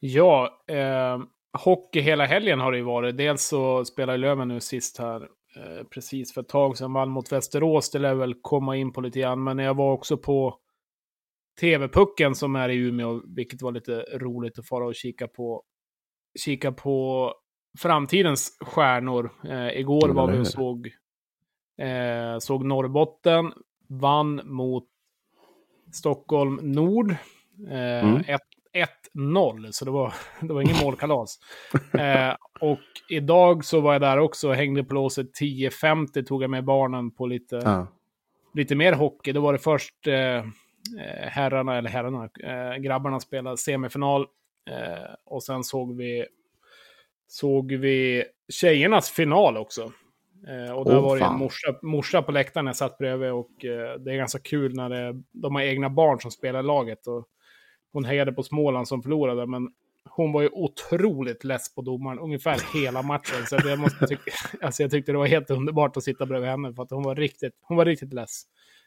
Ja, eh, hockey hela helgen har det ju varit. Dels så spelar Löven nu sist här, eh, precis för ett tag sedan, vann mot Västerås. Det lär väl komma in på lite grann, men jag var också på TV-pucken som är i Umeå, vilket var lite roligt att fara och kika på. Kika på framtidens stjärnor. Eh, igår var vi och såg, eh, såg Norrbotten, vann mot Stockholm Nord. Eh, Mm. Ett- 1-0, så det var, det var ingen målkalas. eh, och idag så var jag där också och hängde på låset 10.50, tog jag med barnen på lite, Ja. lite mer hockey. Då var det först eh, eh, herrarna, eller herrarna, eh, grabbarna spelade semifinal. Eh, och sen såg vi, såg vi tjejernas final också. Eh, och där Åh, var det en morsa, morsa på läktaren jag satt bredvid. Och eh, det är ganska kul när det, de har egna barn som spelar laget. Och hon hejade på Småland som förlorade, men hon var ju otroligt less på domaren ungefär hela matchen. Så jag, måste tycka, alltså jag tyckte det var helt underbart att sitta bredvid henne, för att hon var riktigt, hon var riktigt less.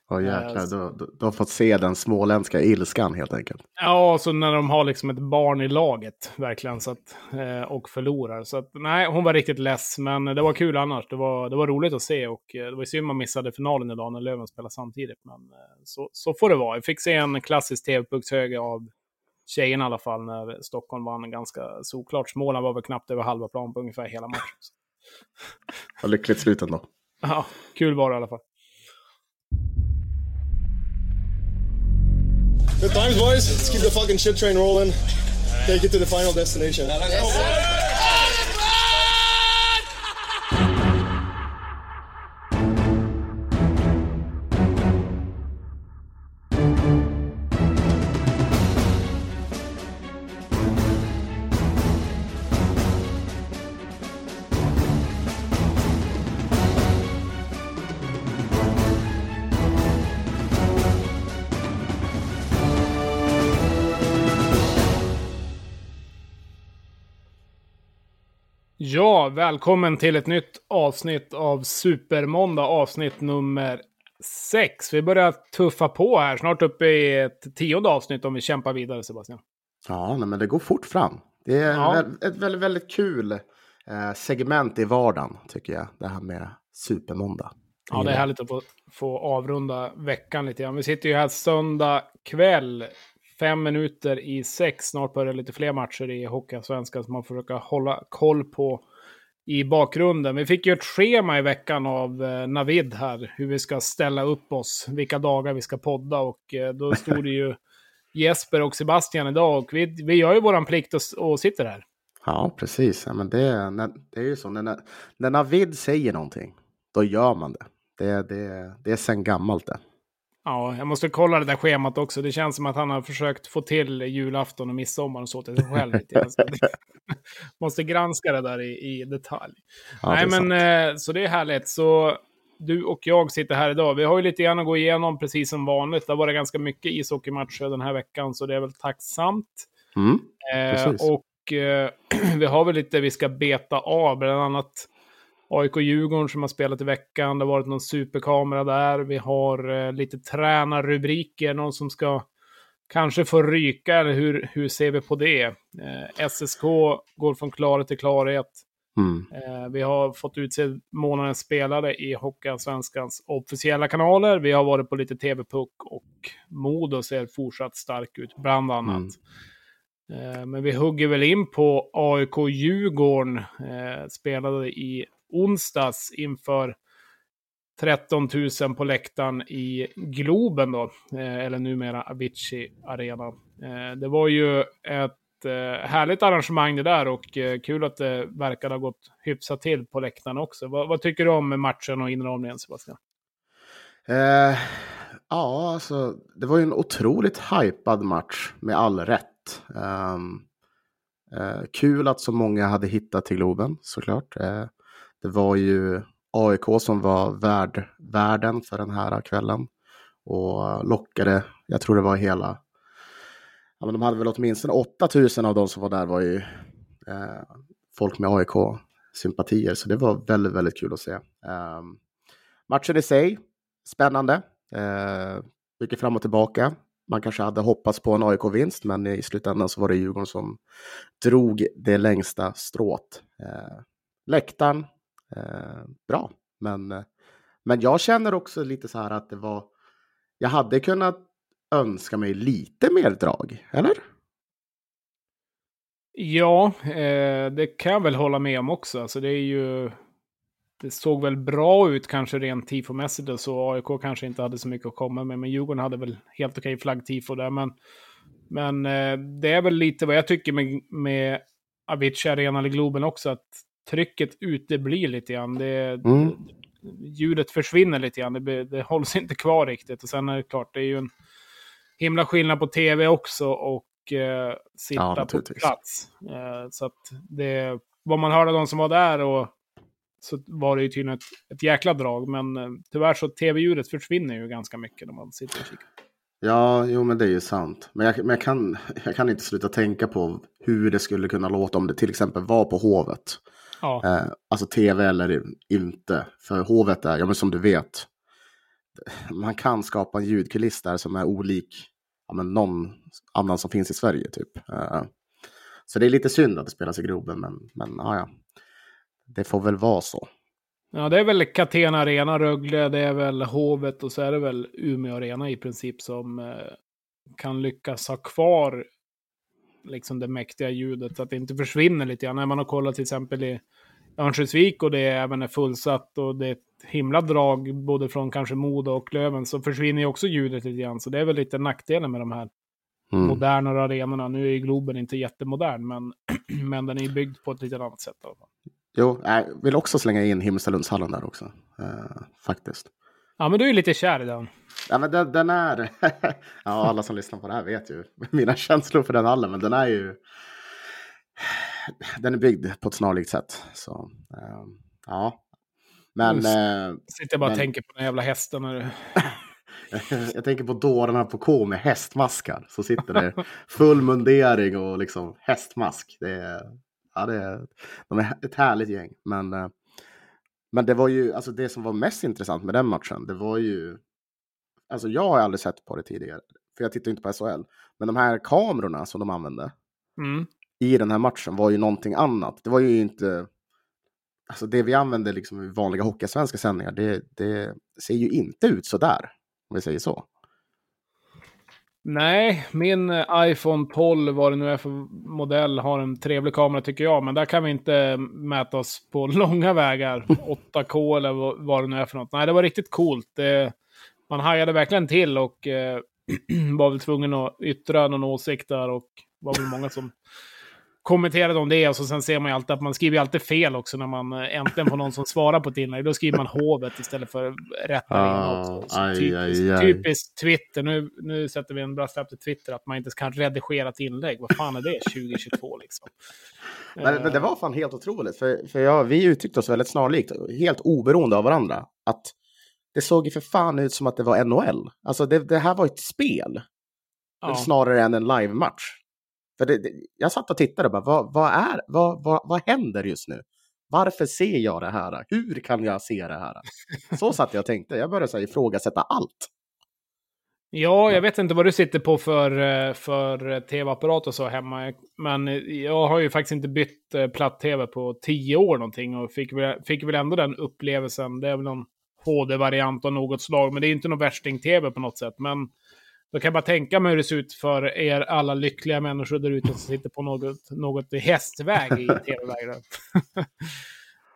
Åh Eh, jäklar, du, du, har fått se den småländska ilskan helt enkelt. Ja, så när de har liksom ett barn i laget, verkligen, så att, eh, och förlorar. Så att, nej, hon var riktigt less, men det var kul annars. Det var, det var roligt att se och eh, det var synd man missade finalen idag när Löven spelade samtidigt. Men så, så får det vara. Jag fick se en klassisk TV-puckshöger av tjejerna i alla fall, när Stockholm vann ganska såklart. Småland var väl knappt över halva plan på ungefär hela matchen. Vad lyckligt slut ändå. ja, kul var det i alla fall. Good times, boys. Let's keep the fucking shit train rolling. Take it to the final destination. Ja, välkommen till ett nytt avsnitt av Supermåndag, avsnitt nummer sex. Vi börjar tuffa på här, snart uppe i ett tionde avsnitt om vi kämpar vidare, Sebastian. Ja, nej, men det går fort fram. Det är Ja. ett väldigt, väldigt kul eh, segment i vardagen, tycker jag. Det här med supermåndag. Ja, det är härligt att få, få avrunda veckan lite grann. Vi sitter ju här söndag kväll, fem minuter i sex. Snart börjar lite fler matcher i Hockeyallsvenskan som man får försöka hålla koll på i bakgrunden. Vi fick ju ett schema i veckan av eh, Navid här, hur vi ska ställa upp oss, vilka dagar vi ska podda och eh, då stod det ju Jesper och Sebastian idag och vi, vi gör ju våran plikt och, och sitter här. Ja, precis. Ja, men det, det är ju så. När, när Navid säger någonting, då gör man det. Det, det, det är sen gammalt det. Ja, jag måste kolla det där schemat också. Det känns som att han har försökt få till julafton och midsommar och så till sig själv. måste granska det där i, i detalj. Ja, Nej, men sant. eh, så det är härligt. Så du och jag sitter här idag. Vi har ju lite grann att gå igenom, precis som vanligt. Det har varit ganska mycket ishockeymatcher den här veckan, så det är väl tacksamt. Mm, Eh, och eh, vi har väl lite vi ska beta av, bland annat AIK-Djurgården som har spelat i veckan. Det har varit någon superkamera där. Vi har eh, lite tränarrubriker, någon som ska kanske få ryka, eller hur, hur ser vi på det? Eh, SSK går från klarhet till klarhet. mm. Eh, vi har fått utse månadens spelare i Hockeyallsvenskans officiella kanaler. Vi har varit på lite TV-puck och Modo ser fortsatt stark ut, bland annat. Eh, men vi hugger väl in på AIK-Djurgården. Eh, spelade i onsdags inför 13 000 på läktaren i Globen då, eh, eller numera Avicii Arena. Eh, det var ju ett eh, härligt arrangemang det där och kul att det verkar ha gått hyfsat till på läktaren också. Vad, vad tycker du om matchen och inramningen Sebastian? Eh, ja, alltså det var ju en otroligt hypad match med all rätt. Ehm, eh, kul att så många hade hittat till Globen såklart. Eh, det var ju AIK som var värd, värden för den här kvällen och lockade, jag tror det var hela, ja, men de hade väl åtminstone 8000 av de som var där var ju eh, folk med AIK-sympatier, så det var väldigt, väldigt kul att se. Eh, matchen i sig, spännande. Eh, mycket fram och tillbaka. man kanske hade hoppats på en AIK-vinst, men i slutändan så var det Djurgården som drog det längsta strået. Eh, läktaren, Eh, bra, men, eh, men jag känner också lite så här att det var, jag hade kunnat önska mig lite mer drag, eller? Ja, eh, det kan jag väl hålla med om också. Alltså det är ju... Det såg väl bra ut kanske rent tifomässigt och så. AIK kanske inte hade så mycket att komma med, men Djurgården hade väl helt okej flaggtifo där. Men, men eh, det är väl lite vad jag tycker med, med Avicii Arena eller Globen också, att trycket uteblir lite grann. Det, mm. ljudet försvinner lite grann, det, det hålls inte kvar riktigt. Och sen är det klart, det är ju en himla skillnad på tv också och eh, sitta ja, på plats. Eh, så att det, vad man hörde av de som var där och så var det ju tydligen ett, ett jäkla drag. Men eh, tyvärr så tv-ljudet försvinner ju ganska mycket när man sitter och kikar. Ja, jo men det är ju sant. Men, jag, men jag, kan, jag kan inte sluta tänka på hur det skulle kunna låta om det till exempel var på Hovet. Ja. Eh, alltså tv eller inte. För Hovet är, ja men som du vet, man kan skapa en ljudkuliss där som är olik ja, men någon annan som finns i Sverige. typ. Uh, så det är lite synd att det spelas i Globen, men, men ja, ja. det får väl vara så. Ja, det är väl Catena Arena, Rögle, det är väl Hovet och så är det väl Umeå Arena i princip som eh, kan lyckas ha kvar liksom det mäktiga ljudet så att det inte försvinner lite grann. När man har kollat till exempel i Örnsköldsvik och det även är fullsatt och det är ett himla drag både från kanske Modo och Löven så försvinner ju också ljudet lite grann. Så det är väl lite nackdelen med de här mm. modernare arenorna. Nu är ju Globen inte jättemodern men, men den är byggd på ett lite annat sätt. Jo, jag vill också slänga in Himmelstalundshallen där också. Uh, faktiskt. Ja, men du är lite kär i den. Ja, men den, den är... ja, alla som lyssnar på det här vet ju mina känslor för den hallen, men den är ju den är byggd på ett snarlikt sätt. Så, uh, ja. Men... Uh, sitter bara och tänker på den jävla hästen. När jag tänker på dårarna på K med hästmaskar. Så sitter det full mundering och liksom hästmask. Det är, ja, det är, de är ett härligt gäng. Men, uh, men det var ju, alltså det som var mest intressant med den matchen, det var ju... Alltså jag har aldrig sett på det tidigare, för jag tittar inte på SHL. Men de här kamerorna som de använde, mm i den här matchen var ju någonting annat. Det var ju inte... Alltså det vi använder liksom i vanliga hockeysvenska sändningar, det, det ser ju inte ut så där. Om vi säger så. Nej, min eh, iPhone 12, vad det nu är för modell, har en trevlig kamera tycker jag. Men där kan vi inte mäta oss på långa vägar. 8K eller vad det nu är för något. Nej, det var riktigt coolt. Det, man hajade verkligen till och eh, var väl tvungen att yttra någon åsikt där. Och var väl många som kommenterade om det och så sen ser man ju alltid att man skriver alltid fel också när man eh, äntligen får någon som svarar på ett inlägg. Då skriver man hovet istället för rätt ah, typiskt, typiskt Twitter. Nu, nu sätter vi en brasklapp till Twitter att man inte kan redigera ett inlägg. Vad fan är det 2022 liksom? Men, men det var fan helt otroligt. För, för ja, vi uttryckte oss väldigt snarlikt, helt oberoende av varandra. Att det såg ju för fan ut som att det var NHL. Alltså det, det här var ett spel. Ja. Snarare än en live-match. För det, det, jag satt och tittade och bara, vad, vad är, vad, vad, vad händer just nu? Varför ser jag det här? Hur kan jag se det här? Så satt jag och tänkte. Jag började så här, ifrågasätta allt. Ja, jag vet inte vad du sitter på för, eh, för eh, tv-apparat och så hemma. Men eh, jag har ju faktiskt inte bytt platt-tv på tio år någonting och fick väl, fick väl ändå den upplevelsen. Det är väl någon HD-variant av något slag, men det är inte någon värsting-tv på något sätt. Men då kan jag bara tänka mig hur det ser ut för er alla lyckliga människor där ute som sitter på något, något hästväg i tv-vägen.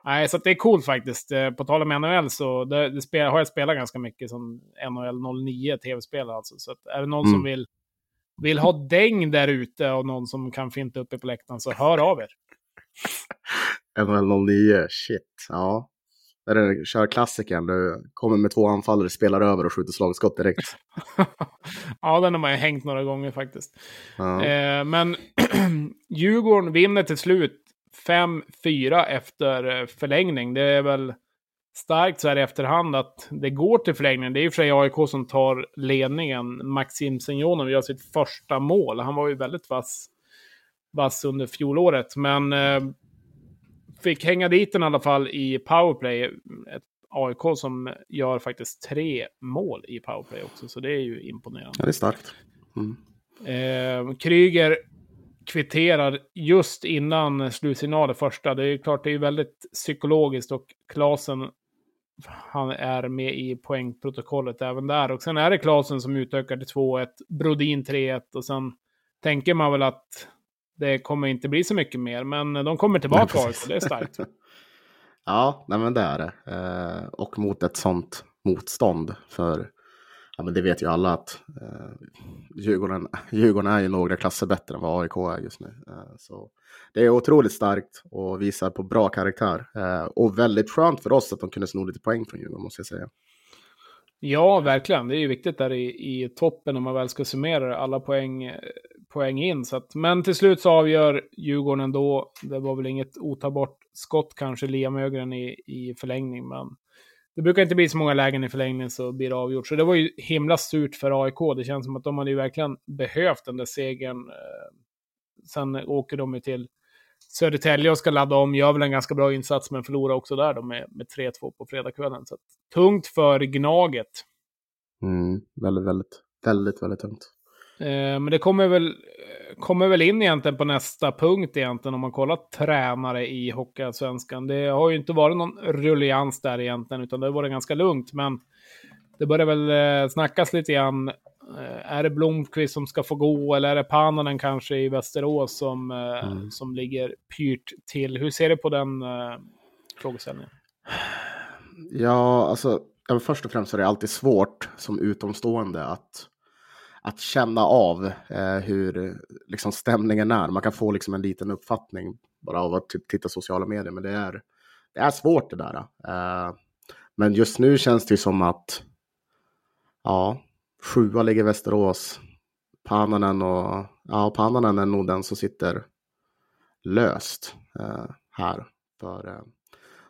Nej, så det är coolt faktiskt. Eh, på tal om NHL så det, det spel, har jag spelat ganska mycket som NHL 09 tv-spelare. Alltså. Så är det någon mm. som vill, vill ha däng där ute och någon som kan finta uppe på läktaren så hör av er. NHL 09, shit. Ja, där är kör klassikern, du kommer med två anfallare, spelar över och skjuter slagskott direkt. ja, den har man ju hängt några gånger faktiskt. Ja. Eh, men Djurgården vinner till slut 5-4 efter eh, förlängning. Det är väl starkt så här i efterhand att det går till förlängning. Det är ju för sig AIK som tar ledningen. Maxim Senjonov gör sitt första mål. Han var ju väldigt vass, vass under fjolåret. Men eh, fick hänga dit den i alla fall i powerplay. Ett AIK som gör faktiskt tre mål i powerplay också, så det är ju imponerande. Ja, det är starkt. Mm. Eh, Kryger kvitterar just innan slutsignal det första. Det är klart, det är väldigt psykologiskt och Klasen han är med i poängprotokollet även där. Och sen är det Klasen som utökar till 2-1, Brodin 3-1 och sen tänker man väl att det kommer inte bli så mycket mer. Men de kommer tillbaka Nej, det är starkt. ja, nej men det är det. Eh, och mot ett sånt motstånd. För ja, men det vet ju alla att eh, Djurgården, Djurgården är ju några klasser bättre än vad AIK är just nu. Eh, så det är otroligt starkt och visar på bra karaktär. Eh, och väldigt skönt för oss att de kunde sno lite poäng från Djurgården måste jag säga. Ja, verkligen. Det är ju viktigt där i, i toppen om man väl ska summera alla poäng, poäng in. Så att, men till slut så avgör Djurgården ändå. Det var väl inget otagbart skott kanske, Liam Ögren i, i förlängning. Men det brukar inte bli så många lägen i förlängning så blir det avgjort. Så det var ju himla surt för AIK. Det känns som att de hade ju verkligen behövt den där segern. Eh, sen åker de ju till Södertälje och ska ladda om. Gör väl en ganska bra insats men förlorar också där då med, med 3-2 på fredagskvällen. Så att, tungt för Gnaget. Mm, väldigt, väldigt, väldigt, väldigt tungt. Eh, men det kommer väl, kommer väl in egentligen på nästa punkt egentligen om man kollar tränare i Hockeyallsvenskan. Det har ju inte varit någon rullians där egentligen utan det har varit ganska lugnt. Men det börjar väl eh, snackas lite grann. Eh, är det Blomqvist som ska få gå eller är det Pananen kanske i Västerås som, eh, mm. som ligger pyrt till? Hur ser du på den frågeställningen? Ja, alltså först och främst är det alltid svårt som utomstående att att känna av eh, hur liksom, stämningen är. Man kan få liksom, en liten uppfattning bara av att typ, titta sociala medier, men det är, det är svårt det där. Eh, men just nu känns det som att ja, sjua ligger Västerås. Pananen och ja, Pananen är nog den som sitter löst eh, här. För eh,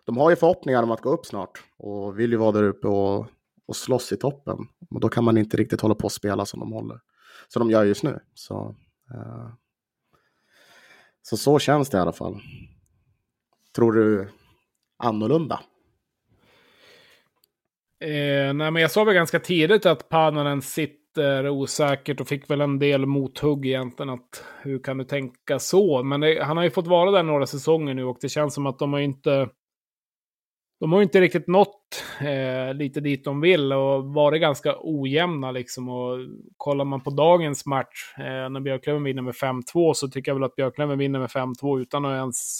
de har ju förhoppningar om att gå upp snart och vill ju vara där uppe och och slåss i toppen. Och då kan man inte riktigt hålla på och spela som de håller. Som de gör just nu. Så, eh, så så känns det i alla fall. Tror du annorlunda? Eh, nej, men jag sa väl ganska tidigt att Pananen sitter osäkert och fick väl en del mothugg egentligen. Att, hur kan du tänka så? Men det, han har ju fått vara där några säsonger nu och det känns som att de har inte de har inte riktigt nått eh, lite dit de vill och varit ganska ojämna liksom. Och kollar man på dagens match, eh, när Björklöven vinner med 5-2, så tycker jag väl att Björklöven vinner med 5-2 utan att ens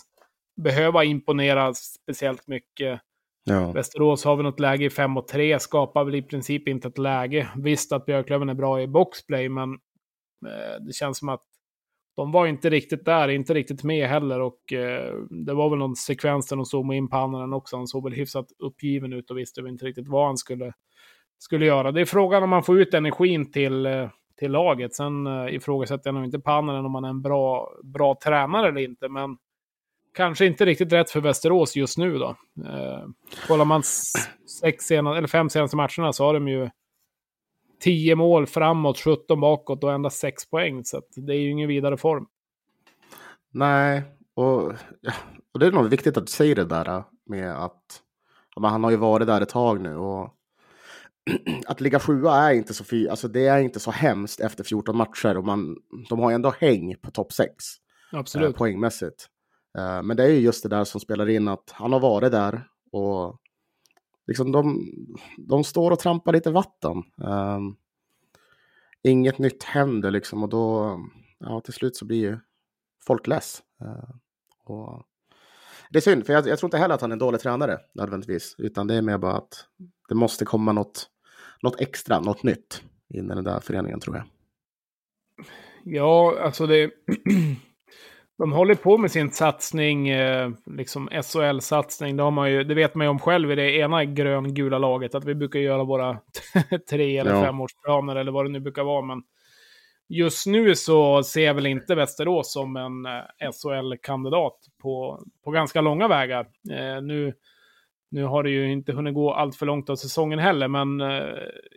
behöva imponera speciellt mycket. Ja. Västerås har väl något läge i 5 3, skapar väl i princip inte ett läge. Visst att Björklöven är bra i boxplay, men eh, det känns som att de var inte riktigt där, inte riktigt med heller. Och eh, det var väl någon sekvens där de zoomade in på annan också. Han såg väl hyfsat uppgiven ut och visste väl inte riktigt vad han skulle, skulle göra. Det är frågan om man får ut energin till, eh, till laget. Sen eh, ifrågasätter jag nog inte Pannanen om man är en bra, bra tränare eller inte. Men kanske inte riktigt rätt för Västerås just nu då. Eh, kollar man sex senaste, eller fem senaste matcherna så har de ju 10 mål framåt, 17 bakåt och endast 6 poäng. Så det är ju ingen vidare form. Nej, och, och det är nog viktigt att du säger det där med att ja, han har ju varit där ett tag nu. och att ligga sjua är inte så fy, alltså det är inte så hemskt efter 14 matcher och man, de har ju ändå häng på topp 6. Absolut. Eh, poängmässigt. Eh, men det är ju just det där som spelar in att han har varit där och liksom de, de står och trampar lite vatten. Um, inget nytt händer liksom och då, ja till slut så blir ju folk less. Uh, och det är synd, för jag, jag, tror inte heller att han är en dålig tränare nödvändigtvis, utan det är mer bara att det måste komma något, något extra, något nytt in i den där föreningen tror jag. Ja, alltså det... De håller på med sin satsning, eh, liksom SHL-satsning. Det, det vet man ju om själv i det ena grön-gula laget, att vi brukar göra våra tre eller ja. femårsplaner eller vad det nu brukar vara. Men just nu så ser jag väl inte Västerås som en eh, SHL-kandidat på, på ganska långa vägar. Eh, nu, nu har det ju inte hunnit gå allt för långt av säsongen heller, men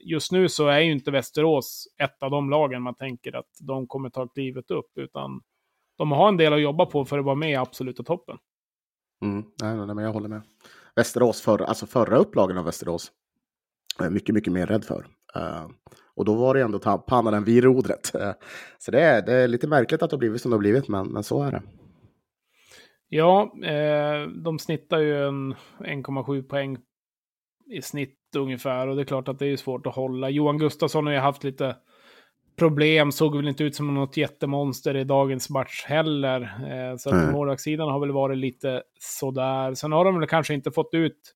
just nu så är ju inte Västerås ett av de lagen man tänker att de kommer ta klivet upp, utan de har en del att jobba på för att vara med i absoluta toppen. Mm, nej, nej, men jag håller med. Västerås, för, alltså förra upplagan av Västerås mycket, mycket mer rädd för. Uh, och då var det ändå Pannanen vid rodret. Uh, så det är, det är lite märkligt att det har blivit som det har blivit, men, men så är det. Ja, eh, de snittar ju en 1,7 poäng i snitt ungefär. Och det är klart att det är svårt att hålla. Johan Gustafsson har ju haft lite problem. Såg väl inte ut som något jättemonster i dagens match heller. Eh, så att målvaktssidan har väl varit lite sådär. Sen har de väl kanske inte fått ut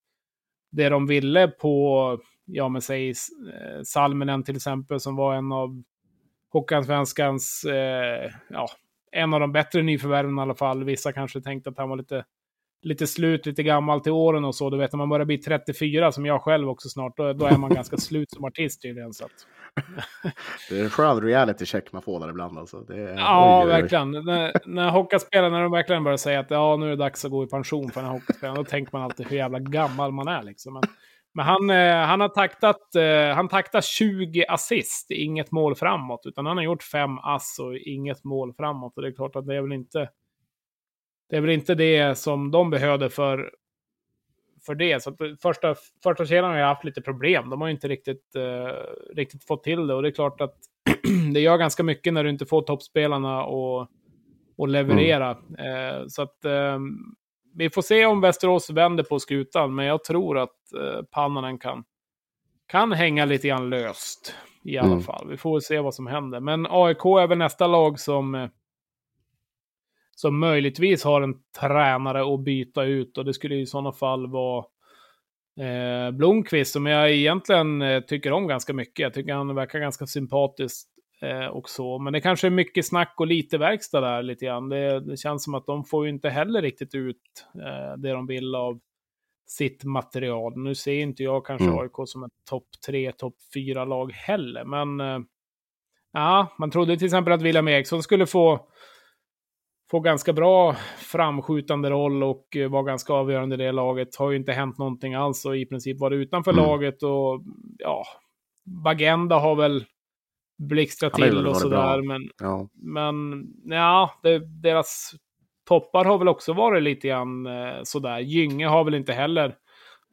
det de ville på, ja men säg eh, Salminen till exempel, som var en av Håkansvenskans, eh, ja, en av de bättre nyförvärven i alla fall. Vissa kanske tänkte att han var lite, lite slut, lite gammal till åren och så. Du vet när man börjar bli 34, som jag själv också snart, då, då är man ganska slut som artist tydligen. Så att... det är en skön reality check man får där ibland alltså. Är... ja, oj, verkligen. När, när hockeyspelare, när de verkligen börjar säga att ja, nu är det dags att gå i pension för den här hockeyspelaren, då tänker man alltid hur jävla gammal man är liksom. Men, men han, eh, han har taktat, eh, han taktat 20 assist, inget mål framåt. Utan han har gjort fem ass och inget mål framåt. Och det är klart att det är väl inte det, är väl inte det som de behövde för, för det. Så första, första kedjan har ju haft lite problem. De har ju inte riktigt, uh, riktigt fått till det. Och det är klart att det gör ganska mycket när du inte får toppspelarna att och leverera. Mm. Uh, så att um, vi får se om Västerås vänder på skutan, men jag tror att uh, Pannanen kan, kan hänga lite grann löst i alla mm. fall. Vi får se vad som händer. Men AIK är väl nästa lag som, som möjligtvis har en tränare att byta ut och det skulle i sådana fall vara eh, Blomqvist som jag egentligen eh, tycker om ganska mycket. Jag tycker han verkar ganska sympatisk eh, och så. Men det kanske är mycket snack och lite verkstad där lite grann. Det, det känns som att de får ju inte heller riktigt ut eh, det de vill av sitt material. Nu ser inte jag kanske mm. AIK som ett topp tre, topp fyra lag heller, men eh, ja, man trodde till exempel att William Eriksson skulle få få ganska bra framskjutande roll och eh, var ganska avgörande i det laget. Har ju inte hänt någonting alls och i princip varit utanför mm. laget och ja, Bagenda har väl blixtrat till och sådär. Men, ja. men ja, det, deras toppar har väl också varit lite grann eh, sådär. Gynge har väl inte heller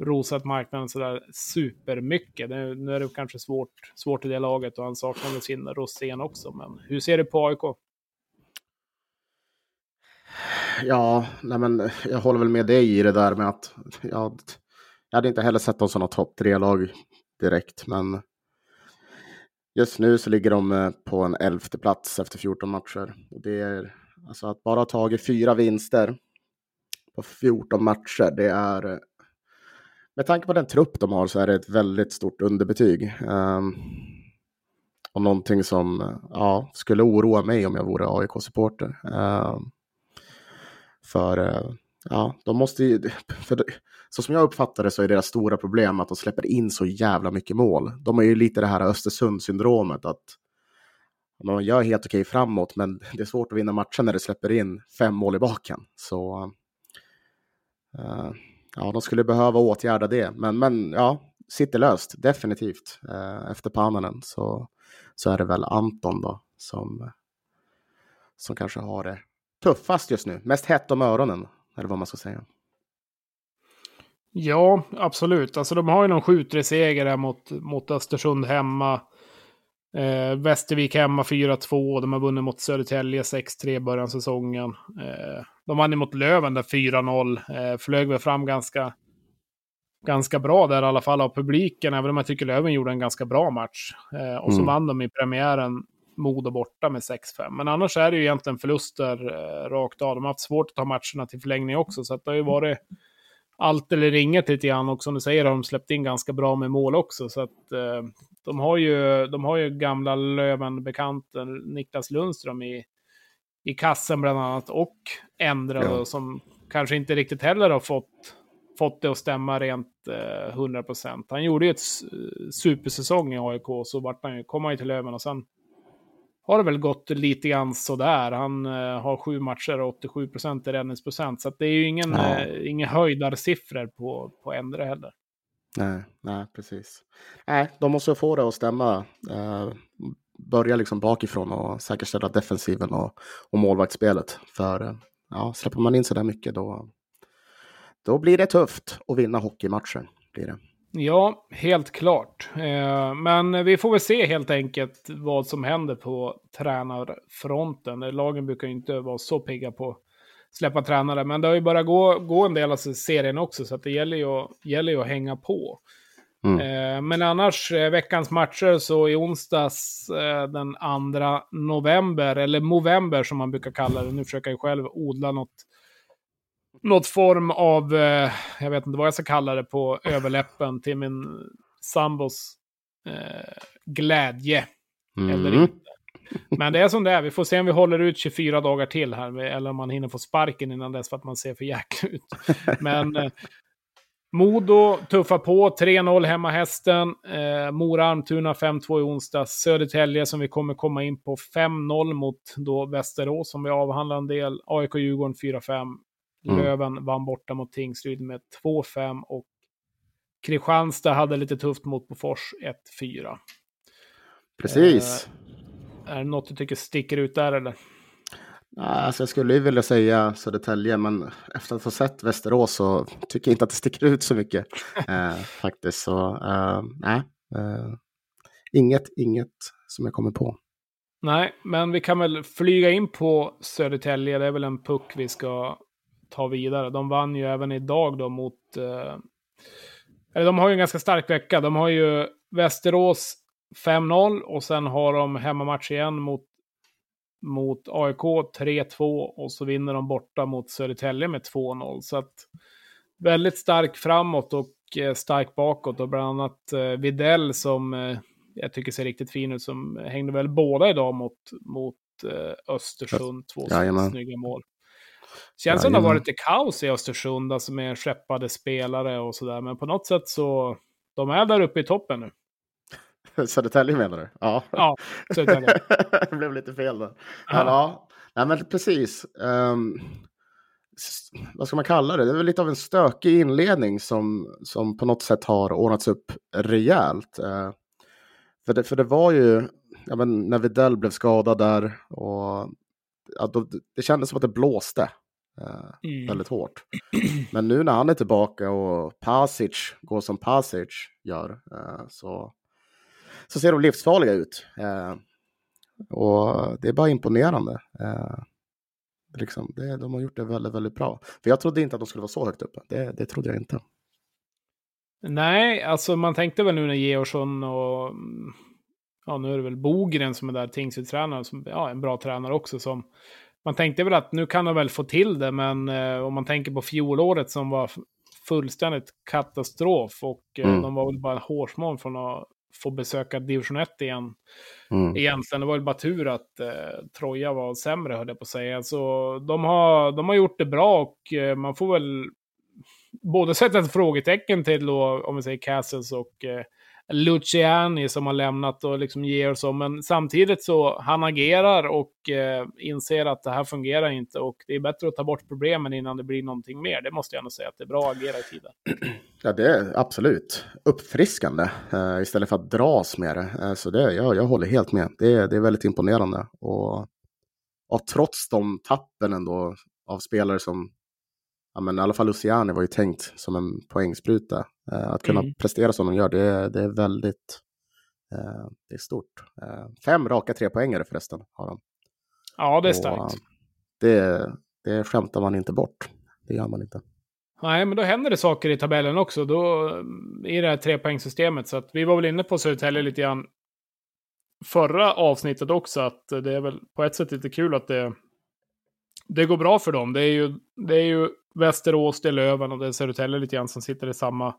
rosat marknaden sådär supermycket. Det, nu är det kanske svårt, svårt i det laget och han saknar väl sin rosén också. Men hur ser du på AIK? Ja, nej men jag håller väl med dig i det där med att jag, jag hade inte heller sett dem som något topp tre-lag direkt, men just nu så ligger de eh, på en elfte plats efter 14 matcher. Och det är alltså att bara ha tagit fyra vinster på 14 matcher, det är eh, med tanke på den trupp de har så är det ett väldigt stort underbetyg. Um, och någonting som eh, ja, skulle oroa mig om jag vore AIK-supporter. Um, ehm, för eh, ja, de måste ju, för, så som jag uppfattar det så är deras stora problem att de släpper in så jävla mycket mål. De har ju lite det här Östersund-syndromet att man gör helt okej framåt, men det är svårt att vinna matchen när det släpper in fem mål i baken. Så uh, ja, de skulle behöva åtgärda det. Men, men ja, sitter löst, definitivt. Uh, efter Pannanen så, så är det väl Anton då som, som kanske har det tuffast just nu? Mest hett om öronen, eller vad man ska säga. Ja, absolut. Alltså de har ju någon 7-3-seger mot, mot Östersund hemma. Eh, Västervik hemma 4-2. De har vunnit mot Södertälje 6-3 i början av säsongen. Eh, de vann mot Löven där 4-0. Eh, flög väl fram ganska, ganska bra där i alla fall av publiken. Även om jag tycker Löven gjorde en ganska bra match. Eh, och så mm. vann de i premiären Modo borta med 6-5. Men annars är det ju egentligen förluster eh, rakt av. De har haft svårt att ta matcherna till förlängning också, så att det har ju varit allt eller inget lite grann. Och som du säger har de släppt in ganska bra med mål också. Så att eh, de, har ju, de har ju gamla Löven-bekanten Niklas Lundström i, i kassen bland annat. Och Endre ja. som kanske inte riktigt heller har fått, fått det att stämma rent eh, 100%. Han gjorde ju ett supersäsong i AIK, så vart han ju, kom han ju till Löven och sen har det väl gått lite grann sådär. Han eh, har sju matcher och 87 procent i räddningsprocent. Så det är ju ingen, eh, inga höjdarsiffror på, på Endre heller. Nej, nej, precis. Nej, de måste få det att stämma. Eh, börja liksom bakifrån och säkerställa defensiven och, och målvaktsspelet. För eh, ja, släpper man in så där mycket då, då blir det tufft att vinna hockeymatcher. Blir det. Ja, helt klart. Eh, men vi får väl se helt enkelt vad som händer på tränarfronten. Lagen brukar ju inte vara så pigga på att släppa tränare, men det har ju börjat gå, gå en del av serien också, så det gäller ju, gäller ju att hänga på. Mm. Eh, men annars, eh, veckans matcher, så i onsdags den 2 november, eller november som man brukar kalla det, nu försöker jag själv odla något något form av, eh, jag vet inte vad jag ska kalla det, på överläppen till min sambos eh, glädje. Mm. Eller inte. Men det är som det är, vi får se om vi håller ut 24 dagar till här, eller om man hinner få sparken innan dess för att man ser för jäkla ut. Men eh, Modo tuffar på, 3-0 hemma hästen. Eh, Mora Almtuna 5-2 i onsdags. Södertälje som vi kommer komma in på 5-0 mot då Västerås som vi avhandlar en del. AIK Djurgården 4-5. Mm. Löven vann borta mot Tingsryd med 2-5 och Kristianstad hade lite tufft mot Bofors 1-4. Precis. Eh, är det något du tycker sticker ut där eller? Alltså jag skulle ju vilja säga Södertälje, men efter att ha sett Västerås så tycker jag inte att det sticker ut så mycket. eh, faktiskt, så eh, nej. Eh, inget, inget som jag kommer på. Nej, men vi kan väl flyga in på Södertälje. Det är väl en puck vi ska ta vidare. De vann ju även idag då mot... Eh, eller de har ju en ganska stark vecka. De har ju Västerås 5-0 och sen har de hemmamatch igen mot, mot AIK 3-2 och så vinner de borta mot Södertälje med 2-0. Så att väldigt stark framåt och eh, stark bakåt och bland annat eh, Videll som eh, jag tycker ser riktigt fin ut som hängde väl båda idag mot, mot Östersund. Två ja, snygga mål. Känns som det har varit lite kaos i Östersund, alltså med skeppade spelare och sådär. Men på något sätt så, de är där uppe i toppen nu. Södertälje menar du? Ja, ja Södertälje. det blev lite fel där. Men, ja. ja, men precis. Um, vad ska man kalla det? Det är väl lite av en stökig inledning som, som på något sätt har ordnats upp rejält. Uh, för, det, för det var ju, ja, men när Videll blev skadad där och ja, då, det kändes som att det blåste mm. väldigt hårt. Men nu när han är tillbaka och Pasic går som Pasic gör eh, så, så ser de livsfarliga ut. Eh, och det är bara imponerande. Eh, liksom, det, de har gjort det väldigt, väldigt bra. För jag trodde inte att de skulle vara så högt uppe. Det, det trodde jag inte. Nej, alltså man tänkte väl nu när Georgsson och ja, nu är det väl Bogren som är där, tingsrättstränaren, som ja, en bra tränare också. Som, man tänkte väl att nu kan de väl få till det, men eh, om man tänker på fjolåret som var fullständigt katastrof och eh, mm. de var väl bara hårsmån från att få besöka division 1 igen. Mm. Egentligen, det var väl bara tur att eh, Troja var sämre, höll jag på att säga. Så de har, de har gjort det bra och eh, man får väl både sätta ett frågetecken till då, om vi säger Castles och eh, Luciani som har lämnat och liksom ger så. Men samtidigt så han agerar och eh, inser att det här fungerar inte och det är bättre att ta bort problemen innan det blir någonting mer. Det måste jag ändå säga att det är bra att agera i tiden. Ja, det är absolut uppfriskande eh, istället för att dras med det. Eh, så det, jag, jag håller helt med. Det, det är väldigt imponerande. Och, och trots de tappen ändå av spelare som ja, men i alla fall Luciani var ju tänkt som en poängspruta. Eh, att kunna mm. prestera som de gör, det, det är väldigt eh, det är stort. Eh, fem raka trepoängare förresten har de. Ja, det är starkt. det, det skämtar man inte bort. Det gör man inte. Nej, men då händer det saker i tabellen också. Då, I det här trepoängssystemet. Så att vi var väl inne på Södertälje lite grann förra avsnittet också. Att det är väl på ett sätt lite kul att det, det går bra för dem. Det är ju, det är ju Västerås, det är Löven och det är Södertälje lite grann som sitter i samma,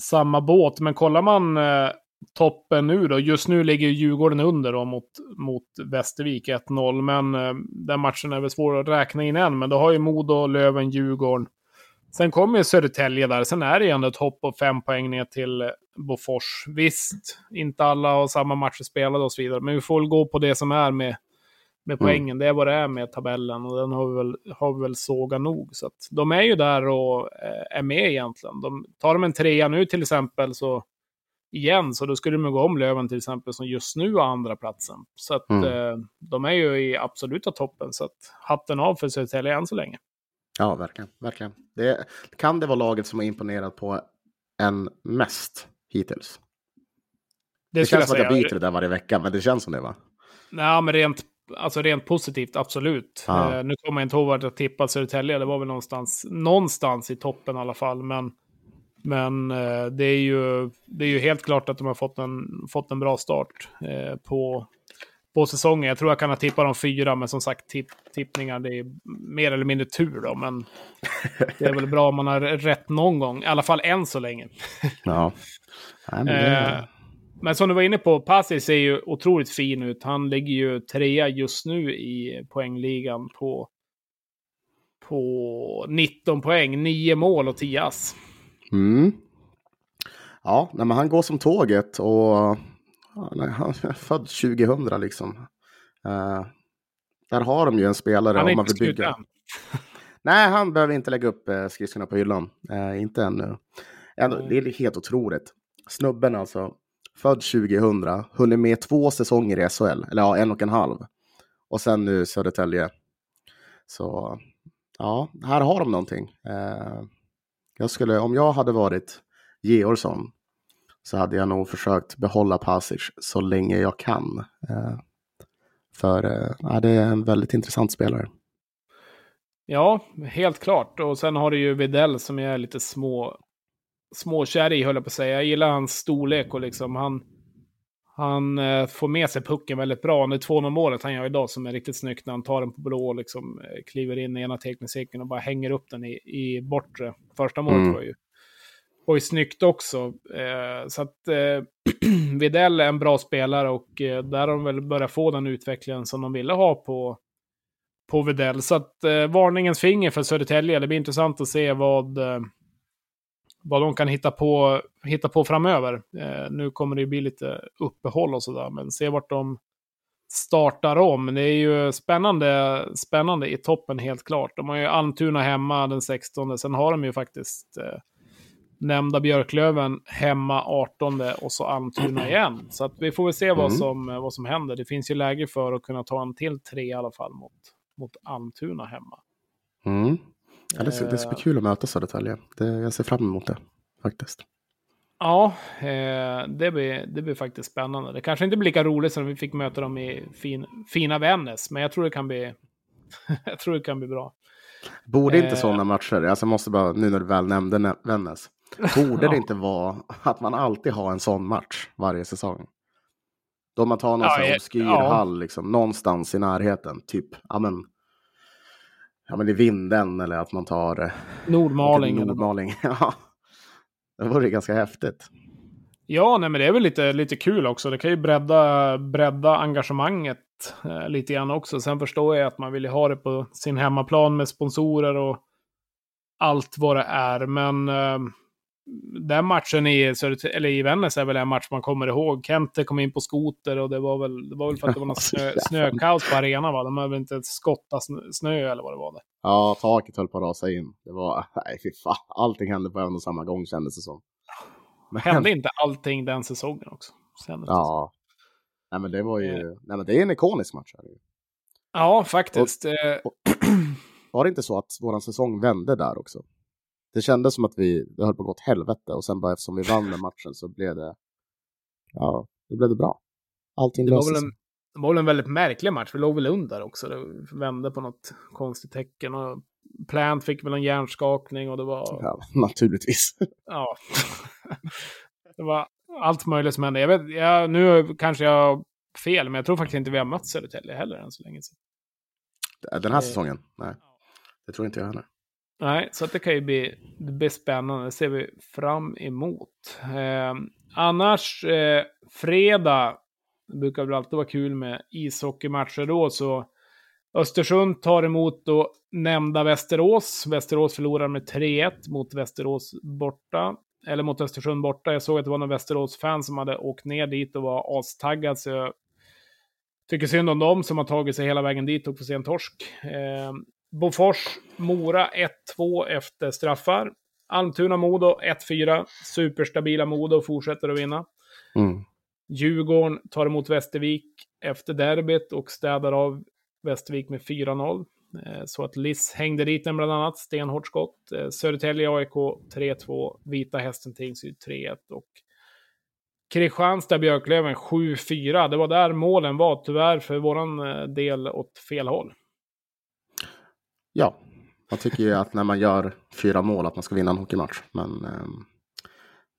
samma båt. Men kollar man eh, toppen nu då, just nu ligger Djurgården under då mot, mot Västervik 1-0. Men eh, den matchen är väl svår att räkna in än, men då har ju Modo, Löven, Djurgården. Sen kommer Södertälje där, sen är det ju ändå ett hopp på fem poäng ner till eh, Bofors. Visst, inte alla har samma matcher spelade och så vidare, men vi får väl gå på det som är med med mm. poängen. Mm. Det är vad det är med tabellen och den har vi väl, har vi väl sågat nog. Så att de är ju där och eh, är med egentligen. De, tar de en trea nu till exempel så igen, så då skulle de gå om Löven till exempel som just nu har andra platsen. Så att mm. eh, de är ju i absoluta toppen. Så att hatten av för Södertälje än så länge. Ja, verkligen. verkligen. Det, kan det vara laget som har imponerat på än mest hittills. Det, Det, känns som att jag byter det där varje vecka, men det känns som det va? Nej, men rent, alltså rent positivt, absolut. Ja. Eh, nu kommer jag inte ihåg vart jag tippade Södertälje. Det var väl någonstans, någonstans i toppen i alla fall. Men, men eh, det, är ju, det är ju helt klart att de har fått en, fått en bra start eh, på, på säsongen. Jag tror jag kan ha tippat de fyra, men som sagt, tipp, tippningar det är mer eller mindre tur då. Men det är väl bra om man har rätt någon gång, i alla fall än så länge. Ja. Nej, men Eh, det, Men som du var inne på, Passis ser ju otroligt fin ut. Han ligger ju trea just nu i poängligan på, på 19 poäng, 9 mål och 10 ass. mm. Ja, nej, men han går som tåget och nej, han är född 2000 liksom. Eh, där har de ju en spelare Han är om man vill bygga. slut än. Nej, han behöver inte lägga upp eh, skridskorna på hyllan. Eh, inte ännu. Ändå, det är helt otroligt. Snubben alltså, född 2000, hunnit med två säsonger i SHL, eller ja, en och en halv. Och sen nu Södertälje. Så ja, här har de någonting. Eh, jag skulle, om jag hade varit Georgsson så hade jag nog försökt behålla Pasic så länge jag kan. Eh, för eh, det är en väldigt intressant spelare. Ja, helt klart. Och sen har du ju Videll som är lite små, småkär i, höll jag på att säga. Jag gillar hans storlek och liksom han, han eh, får med sig pucken väldigt bra. Är 2-0 målet han gör idag som är riktigt snyggt när han tar den på blå och liksom eh, kliver in i ena teckningscirkeln och bara hänger upp den i, i bortre. Första målet Mm. var ju var ju snyggt också. Eh, så att eh, Videll är en bra spelare och eh, där har de väl börjat få den utvecklingen som de ville ha på, på Videll. Så att eh, varningens finger för Södertälje. Det blir intressant att se vad, vad de kan hitta på, hitta på framöver. Eh, nu kommer det ju bli lite uppehåll och sådär, men se vart de startar om. Det är ju spännande, spännande i toppen helt klart. De har ju Almtuna hemma den 16. Sen har de ju faktiskt eh, nämnda Björklöven hemma 18 och så Almtuna igen. Så att vi får väl se vad, Mm. som, vad som händer. Det finns ju läge för att kunna ta en till tre i alla fall mot, mot Almtuna hemma. Mm. Ja, det, ska, det ska bli Eh, kul att möta Södertälje. Det, jag ser fram emot det faktiskt. Ja, eh, det, blir, det blir faktiskt spännande. Det kanske inte blir lika roligt som vi fick möta dem i fin, fina Vännäs, men jag tror det kan bli, jag tror det kan bli bra. Borde inte Eh. sådana matcher, alltså jag måste bara, nu när du väl nämnde Nä- Vännäs, borde det inte vara att man alltid har en sån match varje säsong? Då man tar någon Ja, sån obskyr ja. hall liksom, någonstans i närheten, typ, ja men, ja men i vinden eller att man tar eh, Nordmaling. Nordmaling. Ja, det vore ganska häftigt. Ja, nej, men det är väl lite, lite kul också. Det kan ju bredda, bredda engagemanget eh, lite grann också. Sen förstår jag att man vill ju ha det på sin hemmaplan med sponsorer och allt vad det är. Men eh, den matchen i, eller i Vännäs är väl en match man kommer ihåg. Kente kom in på skoter och det var väl, det var väl för att det var någon snö, snökaos på arenan. Va? De hade väl inte skottat snö, eller vad det var. Där. Ja, taket höll på att rasa in. Det var, nej fy fan, allting hände på en och samma gång kändes det som. Men, Hände inte allting den säsongen också? Kändes. Ja. Nej men det var ju, Eh. nej men det är en ikonisk match. Här. ja faktiskt. Eh, Var det inte så att våran säsong vände där också? Det kändes som att vi, det höll på att gå åt helvete och sen bara eftersom vi vann den matchen så blev det, ja, då blev det bra. Allting Det var, löste sig. en, det var väl en väldigt märklig match. Vi låg väl under också. Det vände på något konstigt tecken. Och Plant fick väl en hjärnskakning och det var... Ja. Ja, naturligtvis. det var allt möjligt som hände. Jag vet, jag, nu kanske jag har fel, men jag tror faktiskt inte vi har mött Södertälje heller än så länge. sedan. Den här Eh, säsongen? Nej, det tror inte jag heller. Nej, så att det kan ju bli, det blir spännande. Det ser vi fram emot. Eh, annars, eh, fredag, det brukar väl alltid vara kul med ishockeymatcher då, så Östersund tar emot då nämnda Västerås. Västerås förlorar med 3-1 mot Västerås borta. Eller mot Östersund borta. Jag såg att det var någon Västerås-fan som hade åkt ner dit och var astaggad, så jag tycker synd om dem som har tagit sig hela vägen dit och får se en torsk. Eh, Bofors, Mora 1-2 efter straffar. Almtuna-Modo 1-4. Superstabila Modo fortsätter att vinna. Mm. Djurgården tar emot Västervik efter derbyt och städar av Västervik med 4-0. Eh, så att Liss hängde dit den bland annat, stenhårt skott. Eh, Södertälje AIK 3-2, Vita Hästen Tingsryd 3-1 och Kristianstad Björklöven 7-4. Det var där målen var, tyvärr för våran del åt fel håll. Ja, man tycker ju att när man gör fyra mål att man ska vinna en hockeymatch. Men eh,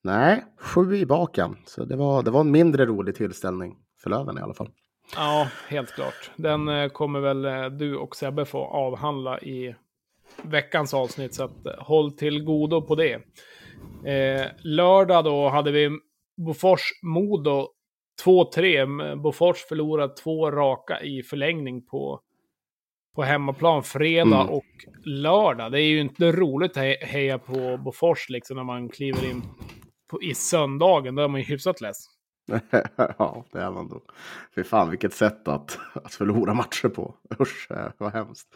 nej, sju i baken. Så det var, det var en mindre rolig tillställning för Löven i alla fall. Ja, helt klart. Den eh, kommer väl eh, du och Sebbe få avhandla i veckans avsnitt. Så att, eh, håll till godo på det. Eh, lördag då hade vi Bofors-Modo 2-3. Bofors förlorade två raka i förlängning på på hemmaplan fredag mm. och lördag. Det är ju inte roligt att heja på Bofors liksom när man kliver in på, i söndagen. Då är man ju hyfsat less. ja, det är man då. Fy fan vilket sätt att, att förlora matcher på. Usch, vad hemskt.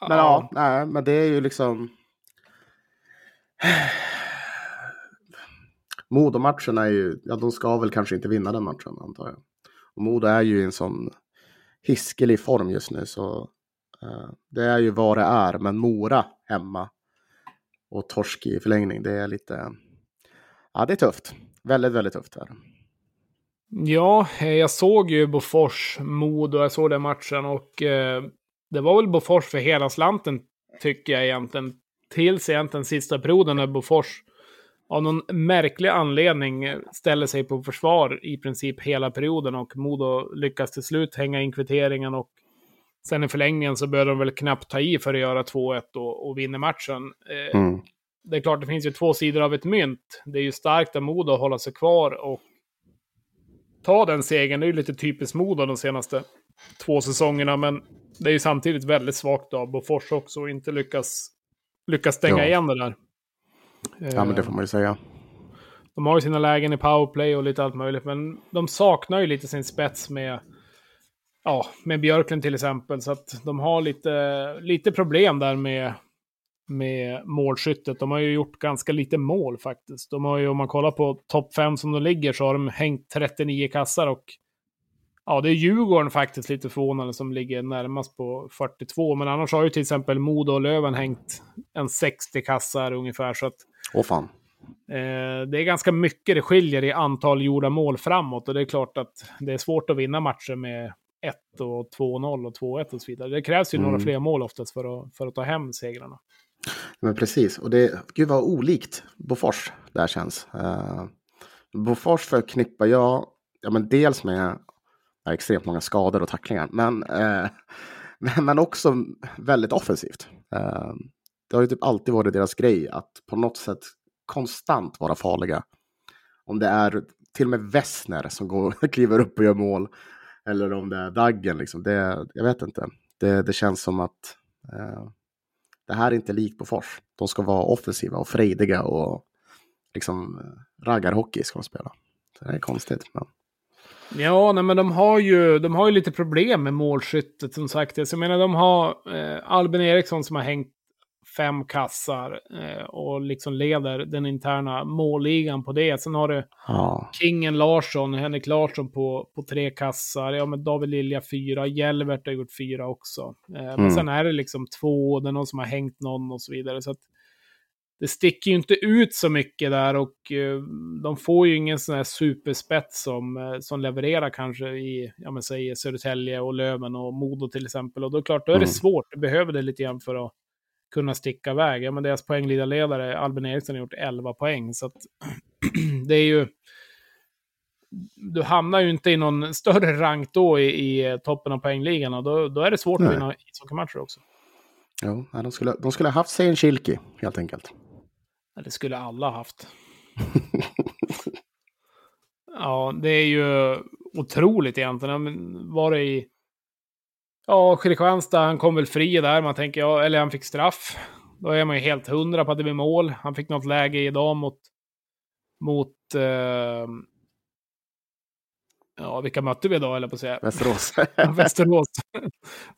Men ja, ja nej, men det är ju liksom... Modo-matcherna är ju, ja de ska väl kanske inte vinna den matchen antar jag. Och Modo är ju i en sån hiskelig form just nu så Eh, det är ju vad det är, men Mora hemma och torsk i förlängning, det är lite... Ja, det är tufft. Väldigt, väldigt tufft här. Ja, eh, jag såg ju Bofors, Modo, jag såg den matchen och eh, det var väl Bofors för hela slanten, tycker jag egentligen. Tills egentligen sista perioden när Bofors av någon märklig anledning ställer sig på försvar i princip hela perioden och Modo lyckas till slut hänga in kvitteringen och Sen i förlängningen så började de väl knappt ta i för att göra 2-1 och, och vinna matchen. Eh, mm. Det är klart, det finns ju två sidor av ett mynt. Det är ju starkt av Modo att hålla sig kvar och ta den segern. Det är ju lite typiskt Modo de senaste två säsongerna, men det är ju samtidigt väldigt svagt av Bofors också och inte lyckas, lyckas stänga ja. igen det där. Ja, men det får man ju säga. De har ju sina lägen i powerplay och lite allt möjligt, men de saknar ju lite sin spets med ja, med Björklund till exempel. Så att de har lite, lite problem där med, med målskyttet. De har ju gjort ganska lite mål faktiskt. De har ju, om man kollar på topp 5 som de ligger, så har de hängt 39 kassar och ja, det är Djurgården faktiskt lite förvånande som ligger närmast på 42. Men annars har ju till exempel Modo och Löven hängt en 60 kassar ungefär. Så att, Åh fan. Eh, det är ganska mycket det skiljer i antal gjorda mål framåt och det är klart att det är svårt att vinna matcher med 1 och 2-0 och 2-1 och så vidare. Det krävs ju mm. några fler mål oftast för att, för att ta hem segrarna. Men precis, och det, gud vad olikt Bofors det här känns. Uh, Bofors förknippar jag, ja men dels med ja, extremt många skador och tacklingar, men, uh, men också väldigt offensivt. Uh, det har ju typ alltid varit deras grej att på något sätt konstant vara farliga. Om det är till och med Wessner som går, kliver upp och gör mål eller om det är Daggen. Liksom. Det, jag vet inte. Det, det känns som att eh, det här är inte likt på Fors. De ska vara offensiva och frejdiga och liksom eh, raggarhockey ska de spela. Så det är konstigt. Men... Ja, nej, men de har, ju, de har ju lite problem med målskyttet som sagt. Alltså, jag menar, de har eh, Albin Eriksson som har hängt fem kassar eh, och liksom leder den interna målligan på det. Sen har du ja. Kingen Larsson, Henrik Larsson på, på tre kassar. Ja, men David Lilja fyra. Hjälvert har gjort fyra också. Eh, mm. Men sen är det liksom två, det är någon som har hängt någon och så vidare. Så att det sticker ju inte ut så mycket där och eh, de får ju ingen sån här superspets som, eh, som levererar kanske i, ja men säg Södertälje och Löven och Modo till exempel. Och då är det klart, då är det mm. svårt. Du behöver det lite grann för att kunna sticka iväg. Ja, men deras poänglidarledare Albin Eriksson har gjort 11 poäng. Så att, det är ju... Du hamnar ju inte i någon större rank då i, i toppen av poängligan och då, då är det svårt Nej. att vinna ishockeymatcher också. Jo, de skulle, de skulle ha haft sig en Kilki helt enkelt. Ja, det skulle alla haft. ja, det är ju otroligt egentligen. Var det i Ja, Kristianstad, han kom väl fri där. Man tänker, ja, eller han fick straff. Då är man ju helt hundra på att det blir mål. Han fick något läge idag mot... Mot... Eh, ja, vilka mötte vi idag, eller på att säga? Västerås. Västerås.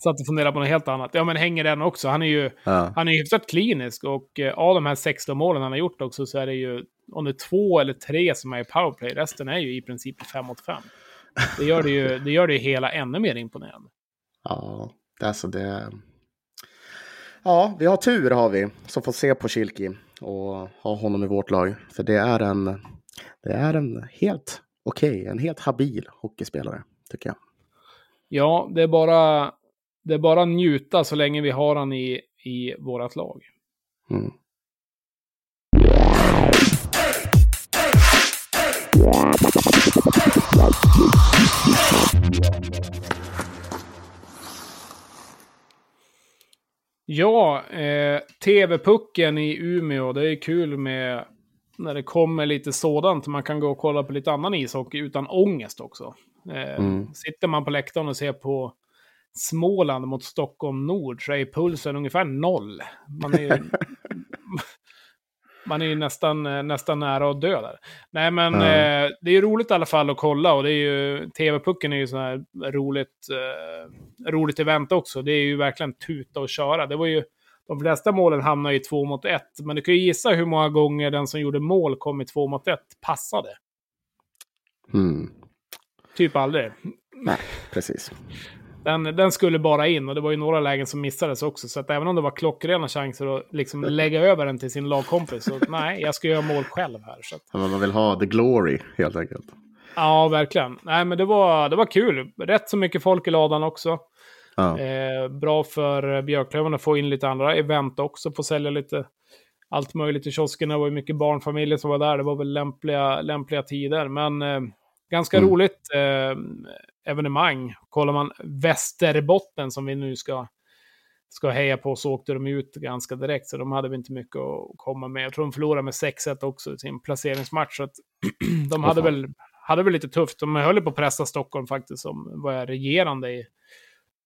Satt och funderade på något helt annat. Ja, men hänger den också. Han är ju ja. han är hyfsat klinisk och eh, av de här 16 målen han har gjort också så är det ju om det är två eller tre som är i powerplay. Resten är ju i princip 5 mot 5. Det gör det ju det gör det hela ännu mer imponerande. Ja, det, alltså det, Ja, vi har tur har vi som får se på Kilki och ha honom i vårt lag. För det är en, det är en helt okej, okay, en helt habil hockeyspelare tycker jag. Ja, det är bara, det är bara njuta så länge vi har han i, i vårt lag. Mm. Ja, eh, TV-pucken i Umeå, det är kul med när det kommer lite sådant. Man kan gå och kolla på lite annan ishockey utan ångest också. Eh, mm. Sitter man på läktaren och ser på Småland mot Stockholm Nord så är pulsen ungefär noll. Man är, man är ju nästan, nästan nära att dö där. Nej, men mm. eh, det är ju roligt i alla fall att kolla och det är ju, TV-pucken är ju så här roligt, eh, roligt event också. Det är ju verkligen tuta och köra. Det var ju, de flesta målen hamnar i två mot ett, men du kan ju gissa hur många gånger den som gjorde mål kom i två mot ett passade. Mm. Typ aldrig. Nej, precis. Den, den skulle bara in och det var ju några lägen som missades också. Så att även om det var klockrena chanser att liksom lägga över den till sin lagkompis. Så nej, jag ska göra mål själv här. Så att... Man vill ha the glory helt enkelt. Ja, verkligen. Nej, men det var, det var kul. Rätt så mycket folk i ladan också. Ja. Eh, bra för Björklöven att få in lite andra event också. Få sälja lite allt möjligt i kioskerna. Det var ju mycket barnfamiljer som var där. Det var väl lämpliga, lämpliga tider. Men eh, ganska mm. roligt. Eh, evenemang. Kollar man Västerbotten som vi nu ska, ska heja på så åkte de ut ganska direkt. Så de hade vi inte mycket att komma med. Jag tror de förlorade med 6-1 också i sin placeringsmatch. Så de hade väl, hade väl lite tufft. De höll på att pressa Stockholm faktiskt som var regerande i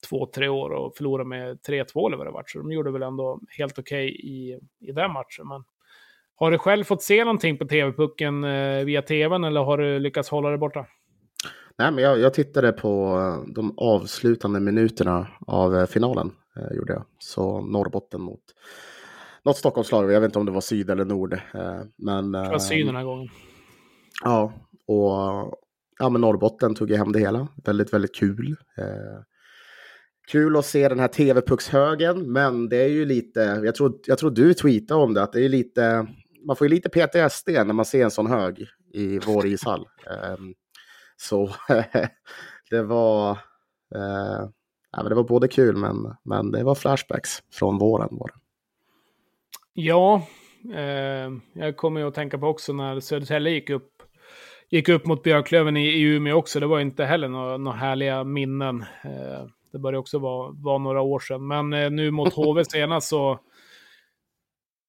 två, tre år och förlorade med 3-2 eller vad det var. Så de gjorde väl ändå helt okej okay i, i den matchen. Men har du själv fått se någonting på TV-pucken eh, via tvn eller har du lyckats hålla det borta? Nej, men jag, jag tittade på de avslutande minuterna av eh, finalen. Eh, gjorde jag. Så Norrbotten mot något Stockholmslag. Jag vet inte om det var syd eller nord. Eh, men, det var syd den här gången. Ja, och ja, men Norrbotten tog ju hem det hela. Väldigt, väldigt kul. Eh, kul att se den här tv-puckshögen, men det är ju lite, jag tror, jag tror du tweetade om det, att det är lite, man får ju lite PTSD när man ser en sån hög i vår ishall. Eh, så det var, eh, ja, det var både kul men, men det var flashbacks från våren. Var det. Ja, eh, jag kommer ju att tänka på också när Södertälje gick upp gick upp mot Björklöven i, i Umeå också. Det var inte heller några, några härliga minnen. Eh, det började också vara, vara några år sedan. Men eh, nu mot HV senast så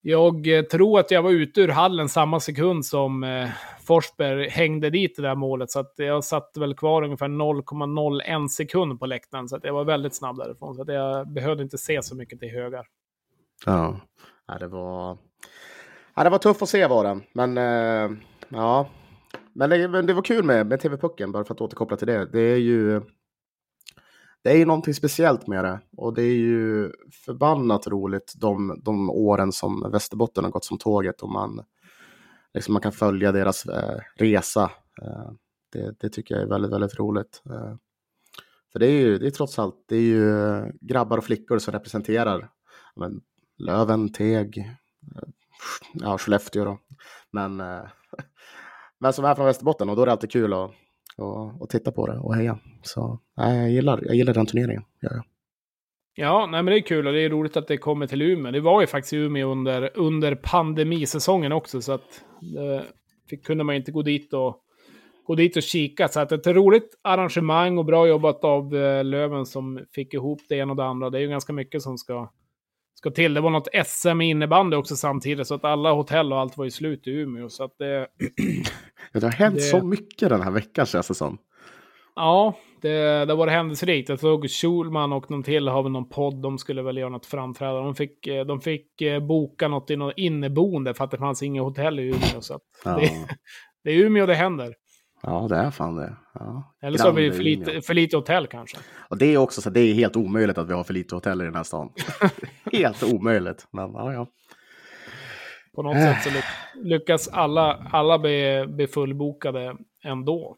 jag eh, tror att jag var ute ur hallen samma sekund som eh, Forsberg hängde dit det där målet. Så att jag satt väl kvar ungefär 0,01 sekund på läktaren. Så att jag var väldigt snabb därifrån. Så att jag behövde inte se så mycket till högar. Ja, det var... Ja, det var tufft att se var den. Men eh, ja, men det, det, var kul med, med TV-pucken, bara för att återkoppla till det. Det är ju det är ju någonting speciellt med det. Och det är ju förbannat roligt de, de åren som Västerbotten har gått som tåget och man, liksom man kan följa deras eh, resa. Eh, det, det, tycker jag är väldigt, väldigt roligt. Eh, för det är ju det är trots allt det är ju eh, grabbar och flickor som representerar men, Löven, Teg, eh, ja, Skellefteå då. Men, eh, men som är från Västerbotten och då är det alltid kul att och, och titta på det och heja. Så nej, jag, gillar, jag gillar den turneringen. Ja, ja. Ja, nej, men det är kul och det är roligt att det kommer till Umeå. Det var ju faktiskt i Umeå under, under pandemisäsongen också, så att det fick, kunde man inte gå dit och gå dit och kika. Så att ett roligt arrangemang och bra jobbat av eh, Löven som fick ihop det ena och det andra. Det är ju ganska mycket som ska, ska till. Det var något SM i innebandy också samtidigt, så att alla hotell och allt var ju slut i Umeå. Så att det... det har hänt det... så mycket den här veckan känns det som. Ja, det, det var händelserikt. Jag såg Schulman och någon till har väl någon podd. De skulle väl göra något framträdande. De fick, eh, de fick eh, boka något i något inneboende för att det fanns inget hotell i Umeå. Så ja. det, det är Umeå det händer. Ja, det är fan det. Ja. Eller så har vi för lite, för lite hotell kanske. Och det är också så det är helt omöjligt att vi har för lite hotell i den här stan. helt omöjligt, men ja, ja. På något sätt så lyckas alla, alla bli, bli fullbokade ändå.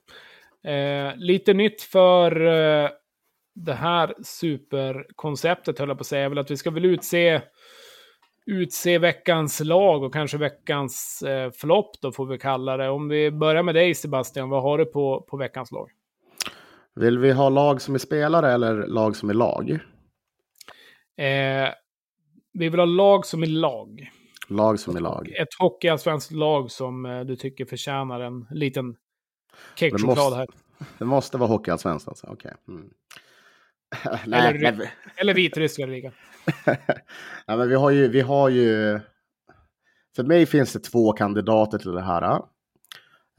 Eh, lite nytt för eh, det här superkonceptet, höll jag på att säga, är väl att vi ska väl utse, utse veckans lag och kanske veckans eh, flopp då, får vi kalla det. Om vi börjar med dig Sebastian, vad har du på, på veckans lag? Vill vi ha lag som är spelare eller lag som är lag? Eh, vi vill ha lag som är lag. Lag som är lag. Ett hockeyallsvenskt lag som eh, du tycker förtjänar en liten cakechoklad här. Det måste vara hockeyallsvenskt alltså? Okej. Okay. Mm. Nej, eller, men... eller vitryska ligan. Nej, men vi har ju, vi har ju... För mig finns det två kandidater till det här.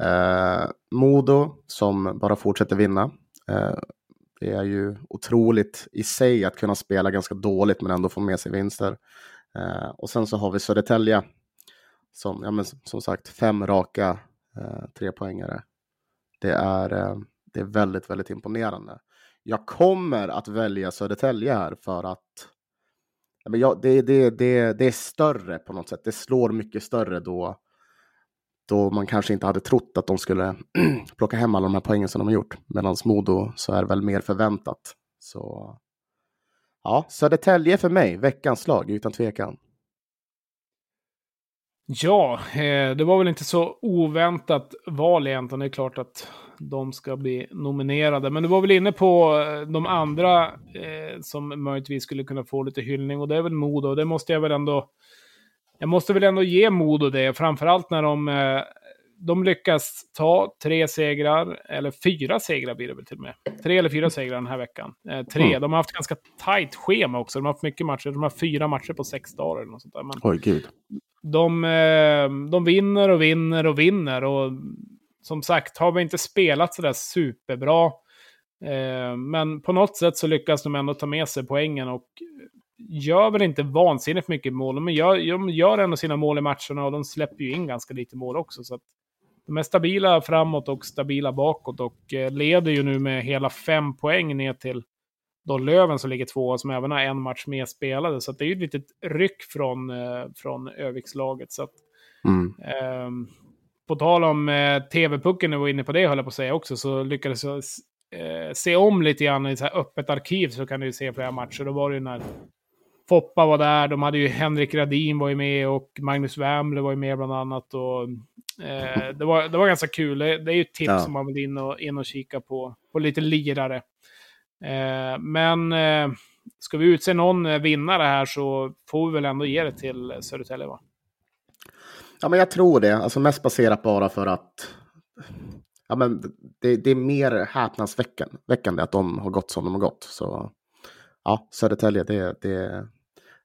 Eh, Modo som bara fortsätter vinna. Eh, det är ju otroligt i sig att kunna spela ganska dåligt men ändå få med sig vinster. Eh, och sen så har vi Södertälje som, ja, men, som sagt, fem raka eh, trepoängare. Det är, eh, det är väldigt, väldigt imponerande. Jag kommer att välja Södertälje här för att men ja, det, det, det, det är större på något sätt. Det slår mycket större då, då man kanske inte hade trott att de skulle plocka hem alla de här poängen som de har gjort. Medan Modo så är det väl mer förväntat. Så ja, Södertälje för mig, veckans lag utan tvekan. Ja, eh, det var väl inte så oväntat val egentligen. Det är klart att de ska bli nominerade. Men du var väl inne på eh, de andra eh, som möjligtvis skulle kunna få lite hyllning. Och det är väl Modo. Det måste jag väl ändå... Jag måste väl ändå ge Modo det. Framförallt när de eh, de lyckas ta tre segrar, eller fyra segrar blir det väl till och med. Tre eller fyra segrar den här veckan. Eh, tre. Mm. De har haft ganska tajt schema också. De har haft mycket matcher. De har fyra matcher på sex dagar eller något sånt där. Men Oj, gud. De, eh, de vinner och vinner och vinner. Och som sagt, har vi inte spelat sådär superbra. Eh, men på något sätt så lyckas de ändå ta med sig poängen och gör väl inte vansinnigt mycket mål. Men gör, de gör ändå sina mål i matcherna och de släpper ju in ganska lite mål också. Så de är stabila framåt och stabila bakåt och eh, leder ju nu med hela fem poäng ner till då Löven som ligger tvåa som även har en match mer spelade. Så det är ju ett litet ryck från, eh, från Övikslaget. Så att, mm. Eh, på tal om eh, TV-pucken, jag var inne på det höll jag på att säga också, så lyckades jag eh, se om lite grann i så här öppet arkiv så kan du se flera matcher. Då var det ju när Foppa var där, de hade ju Henrik Radin var ju med och Magnus Wärmle var ju med bland annat. Och, eh, det, var, det var ganska kul. Det, det är ju ett tips ja. om man vill in och, in och kika på, på lite lirare. Eh, men eh, ska vi utse någon vinnare här så får vi väl ändå ge det till Södertälje va? Ja, men jag tror det. Alltså mest baserat bara för att ja, men det, det är mer häpnadsväckande att de har gått som de har gått. Så ja, Södertälje, det, det,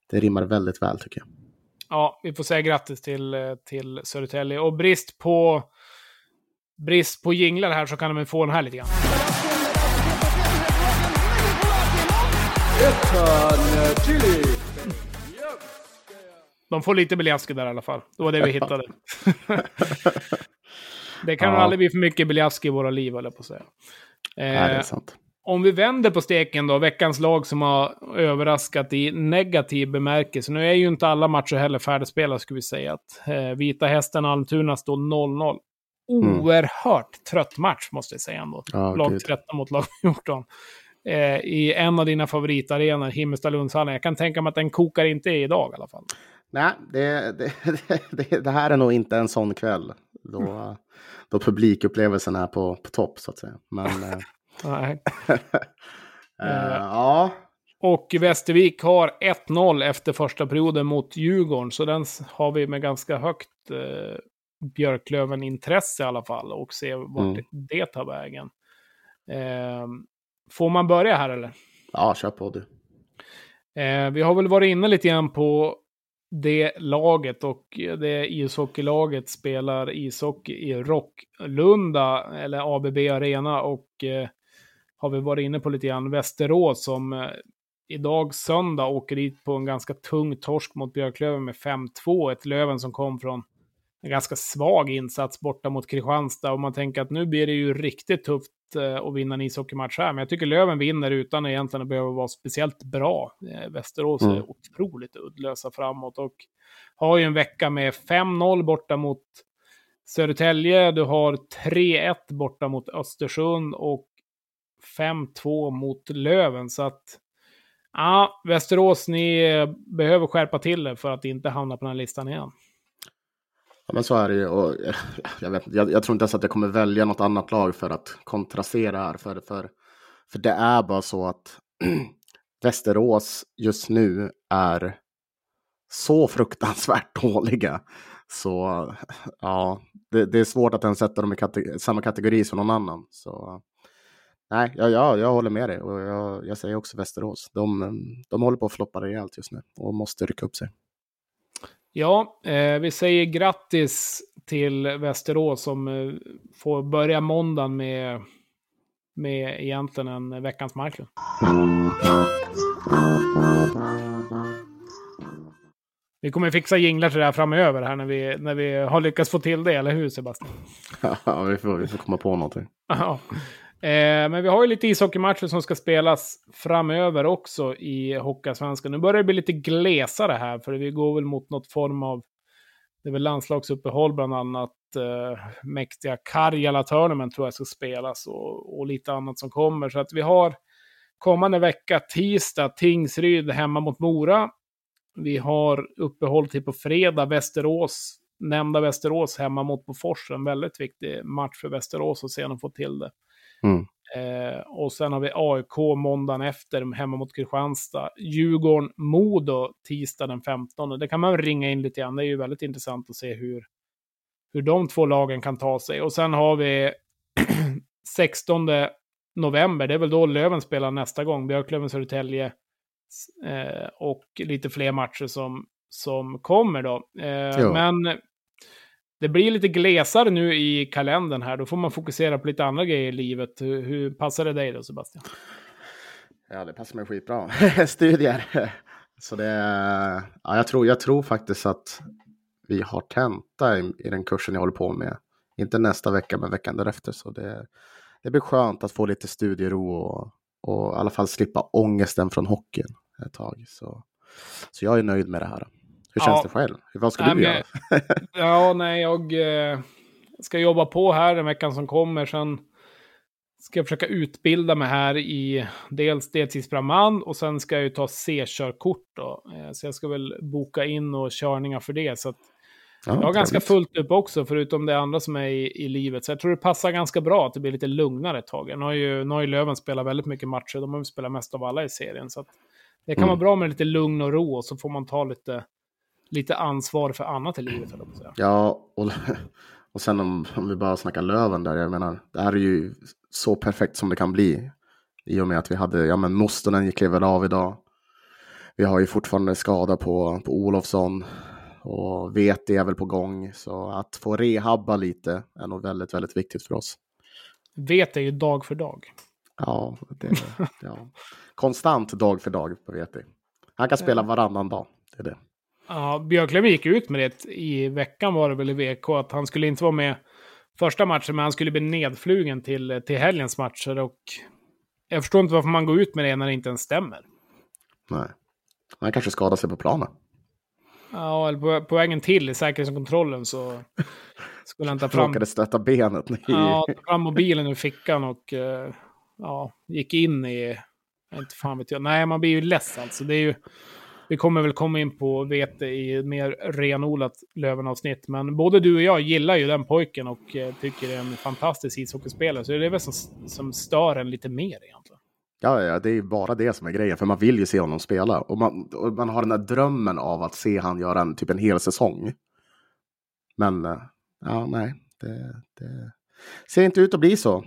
det rimmar väldigt väl tycker jag. Ja, vi får säga grattis till, till Södertälje. Och brist på, brist på jinglar här så kan de få den här lite grann. De får lite Beljaski där i alla fall. Det var det vi hittade. det kan ja. aldrig bli för mycket Beljaski i våra liv, eller på att säga. Eh, Nej, det är sant. Om vi vänder på steken då, veckans lag som har överraskat i negativ bemärkelse. Nu är ju inte alla matcher heller färdigspelade, skulle vi säga. Att, eh, Vita Hästen Almtuna står 0-0. Mm. Oerhört mm. trött match, måste jag säga ändå. Ja, lag 13 mot lag 14. Eh, I en av dina favoritarenor, Himmelstalundshallen. Jag kan tänka mig att den kokar inte idag i alla fall. Nej, det, det, det, det här är nog inte en sån kväll. Då, mm. då publikupplevelsen är på, på topp, så att säga. Men... Eh, Nej. uh, ja. Och Västervik har 1-0 efter första perioden mot Djurgården. Så den har vi med ganska högt uh, Björklöven-intresse i alla fall. Och se vart mm. det tar vägen. Uh, får man börja här eller? Ja, kör på du. Uh, vi har väl varit inne lite grann på det laget och det ishockeylaget spelar ishockey i Rocklunda, eller ABB Arena. Och eh, har vi varit inne på lite grann. Västerås som eh, idag söndag åker dit på en ganska tung torsk mot Björklöven med 5-2. Ett Löven som kom från en ganska svag insats borta mot Kristianstad. Och man tänker att nu blir det ju riktigt tufft eh, att vinna en ishockeymatch här. Men jag tycker Löven vinner utan egentligen att behöva vara speciellt bra. Eh, Västerås mm. är otroligt uddlösa framåt och har ju en vecka med 5-0 borta mot Södertälje. Du har 3-1 borta mot Östersund och 5-2 mot Löven. Så att, ja, Västerås, ni behöver skärpa till er för att inte hamna på den här listan igen. Ja, men så är det ju. Och, jag, vet, jag, jag, tror inte ens att jag kommer välja något annat lag för att kontrastera här. För, för, för det är bara så att Västerås just nu är så fruktansvärt dåliga. Så ja, det, det är svårt att ens sätta dem i kate samma kategori som någon annan. Så nej, jag, ja, jag håller med dig och jag, jag säger också Västerås. De, de håller på att floppa rejält just nu och måste rycka upp sig. Ja, eh, vi säger grattis till Västerås som eh, får börja måndagen med, med egentligen en veckans Marklund. Vi kommer fixa jinglar till det här framöver här när vi, när vi har lyckats få till det, eller hur Sebastian? Ja, vi får, vi får komma på någonting. Ja. Eh, men vi har ju lite ishockeymatcher som ska spelas framöver också i Hockeyallsvenskan. Nu börjar det bli lite glesare här, för vi går väl mot något form av... Det är väl landslagsuppehåll bland annat. Eh, mäktiga Karjala Tournament tror jag ska spelas och, och lite annat som kommer. Så att vi har kommande vecka, tisdag, Tingsryd hemma mot Mora. Vi har uppehåll till på fredag, Västerås, nämnda Västerås hemma mot Bofors. En väldigt viktig match för Västerås att se om de får till det. Mm. Eh, och sen har vi AIK måndagen efter hemma mot Kristianstad. Djurgården, Modo tisdag den 15. Det kan man ringa in lite grann. Det är ju väldigt intressant att se hur, hur de två lagen kan ta sig. Och sen har vi 16 november. Det är väl då Löven spelar nästa gång. Björklöven, Södertälje eh, och lite fler matcher som, som kommer då. Eh, men det blir lite glesare nu i kalendern här. Då får man fokusera på lite andra grejer i livet. Hur, hur passar det dig då, Sebastian? Ja, det passar mig skitbra. Studier. Så det, ja, jag, tror, jag tror faktiskt att vi har tenta i, i den kursen jag håller på med. Inte nästa vecka, men veckan därefter. Så det, det blir skönt att få lite studiero och, och i alla fall slippa ångesten från hockeyn ett tag. Så, så jag är nöjd med det här. Hur känns ja. det själv? Vad ska nej, du göra? ja, nej, jag eh, ska jobba på här den veckan som kommer. Sen ska jag försöka utbilda mig här i dels deltidsbrandman och sen ska jag ju ta C-körkort då. Eh, så jag ska väl boka in och körningar för det. Så att ja, jag har ganska fullt upp också, förutom det andra som är i, i, livet. Så jag tror det passar ganska bra att det blir lite lugnare ett tag. Nu har ju, nu har ju Löven spelat väldigt mycket matcher. De har ju spelat mest av alla i serien. Så det kan mm. vara bra med lite lugn och ro och så får man ta lite lite ansvar för annat i livet. Ja, och, och sen om, om vi bara snackar Löven där, jag menar, det här är ju så perfekt som det kan bli. I och med att vi hade, ja men Mostonen gick väl av idag. Vi har ju fortfarande skada på, på Olofsson. Och VT är väl på gång. Så att få rehabba lite är nog väldigt, väldigt viktigt för oss. VT är ju dag för dag. Ja, det, ja. konstant dag för dag på VT. Han kan spela varannan dag. Det är det. Ja, Björklöven gick ut med det i veckan var det väl i VK, att han skulle inte vara med första matchen, men han skulle bli nedflugen till, till helgens matcher. Och jag förstår inte varför man går ut med det när det inte ens stämmer. Nej. Han kanske skadar sig på planen. Ja, eller på, på vägen till i säkerhetskontrollen så skulle han ta fram... Råkade stöta benet. Ja, ta fram mobilen ur fickan och uh, ja, gick in i... Inte fan vet jag. Nej, man blir ju less alltså. Det är ju... Vi kommer väl komma in på vete i mer renodlat Löven-avsnitt. Men både du och jag gillar ju den pojken och eh, tycker det är en fantastisk ishockeyspelare. Så det är väl som, som stör en lite mer egentligen. Ja, ja, det är bara det som är grejen. För man vill ju se honom spela. Och man, och man har den där drömmen av att se han göra en, typ en hel säsong. Men, eh, ja, nej. Det, det ser inte ut att bli så.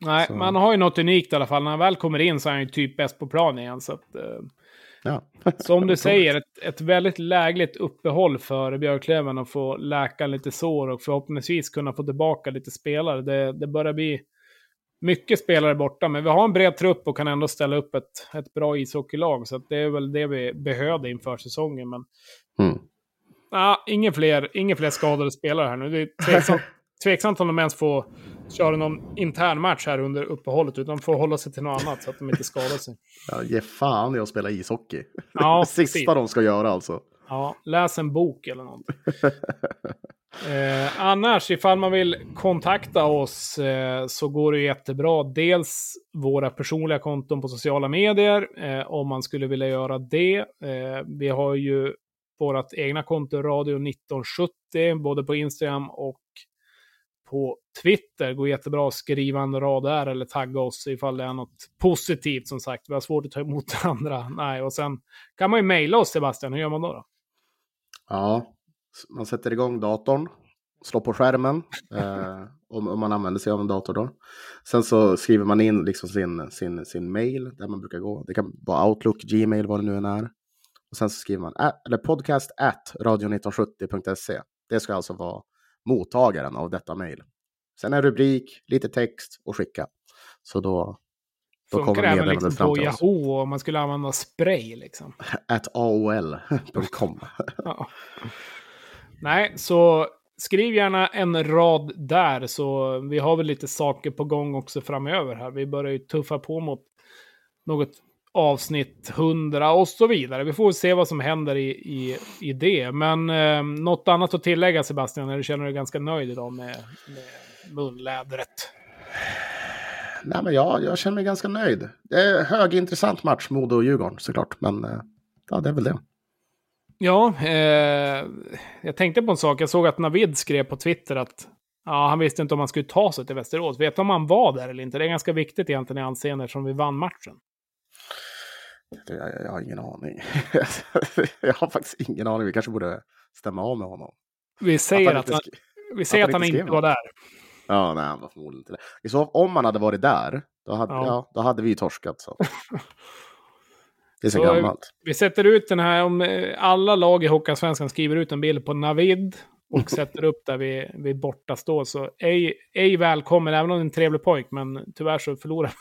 Nej, så. man har ju något unikt i alla fall. När han väl kommer in så är han ju typ bäst på plan igen. Så att, eh, Ja. Som du säger, ett, ett väldigt lägligt uppehåll för Björklöven att få läka lite sår och förhoppningsvis kunna få tillbaka lite spelare. Det, det börjar bli mycket spelare borta, men vi har en bred trupp och kan ändå ställa upp ett, ett bra ishockeylag. Så det är väl det vi behövde inför säsongen. Men mm. ah, ingen, fler, ingen fler skadade spelare här nu. Det är tveksamt, tveksamt om de ens får köra någon intern match här under uppehållet, utan får hålla sig till något annat så att de inte skadar sig. Ja, ge fan i att spela ishockey. Ja, sista precis. de ska göra alltså. Ja, läs en bok eller något. Eh, annars, ifall man vill kontakta oss eh, så går det jättebra. Dels våra personliga konton på sociala medier, eh, om man skulle vilja göra det. Eh, vi har ju vårt egna konto Radio 1970, både på Instagram och på Twitter. går jättebra att skriva en rad där eller tagga oss ifall det är något positivt som sagt. Vi har svårt att ta emot andra. Nej, och sen kan man ju mejla oss Sebastian. Hur gör man då? då? Ja, man sätter igång datorn, slår på skärmen eh, om, om, man använder sig av en dator då. Sen så skriver man in liksom sin, sin, sin mail där man brukar gå. Det kan vara Outlook, Gmail, vad det nu än är. Och sen så skriver man eller podcast at radio1970.se. Det ska alltså vara mottagaren av detta mail. Sen en rubrik, lite text och skicka. Så då, då Funkar kommer meddelandet liksom fram till oss. Funkar Yahoo om man skulle använda spray liksom? At aol.com. ja. Nej, så skriv gärna en rad där så vi har väl lite saker på gång också framöver här. Vi börjar ju tuffa på mot något avsnitt 100 och så vidare. Vi får se vad som händer i, i, i det. Men eh, något annat att tillägga Sebastian, du känner dig ganska nöjd idag med, med munlädret? Nej, men jag, jag känner mig ganska nöjd. Det är högintressant match, Modo och Djurgården såklart. Men eh, ja, det är väl det. Ja, eh, jag tänkte på en sak. Jag såg att Navid skrev på Twitter att ja, han visste inte om han skulle ta sig till Västerås. Vet du om han var där eller inte? Det är ganska viktigt egentligen i anseende eftersom vi vann matchen. Jag, jag har ingen aning. jag har faktiskt ingen aning. Vi kanske borde stämma av med honom. Vi säger att, att han, vi säger att han, inte, inte var där. Ja, nej, han var förmodligen inte det. Så om han hade varit där, då hade, ja. ja då hade vi torskat. Så. Det är så, så gammalt. Vi sätter ut den här, om eh, alla lag i Hockeyallsvenskan skriver ut en bild på Navid och sätter upp där vi, vi borta står. Så ej, ej välkommen, även om det är en trevlig pojk, men tyvärr så förlorar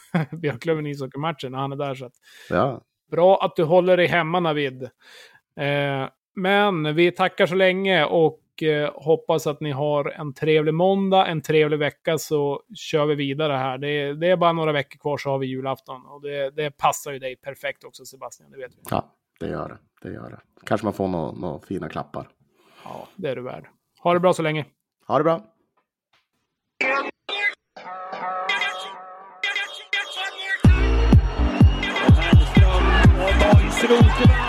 Björklöven ishockeymatchen när han är där. Så att, ja. Bra att du håller dig hemma Navid. Eh, men vi tackar så länge och eh, hoppas att ni har en trevlig måndag, en trevlig vecka så kör vi vidare här. Det är, det är bara några veckor kvar så har vi julafton och det, det, passar ju dig perfekt också Sebastian, det vet vi. Ja, det gör det. det, gör det. Kanske man får några nå fina klappar. Ja, det är du värd. Ha det bra så länge. Ha det bra. Arsenal.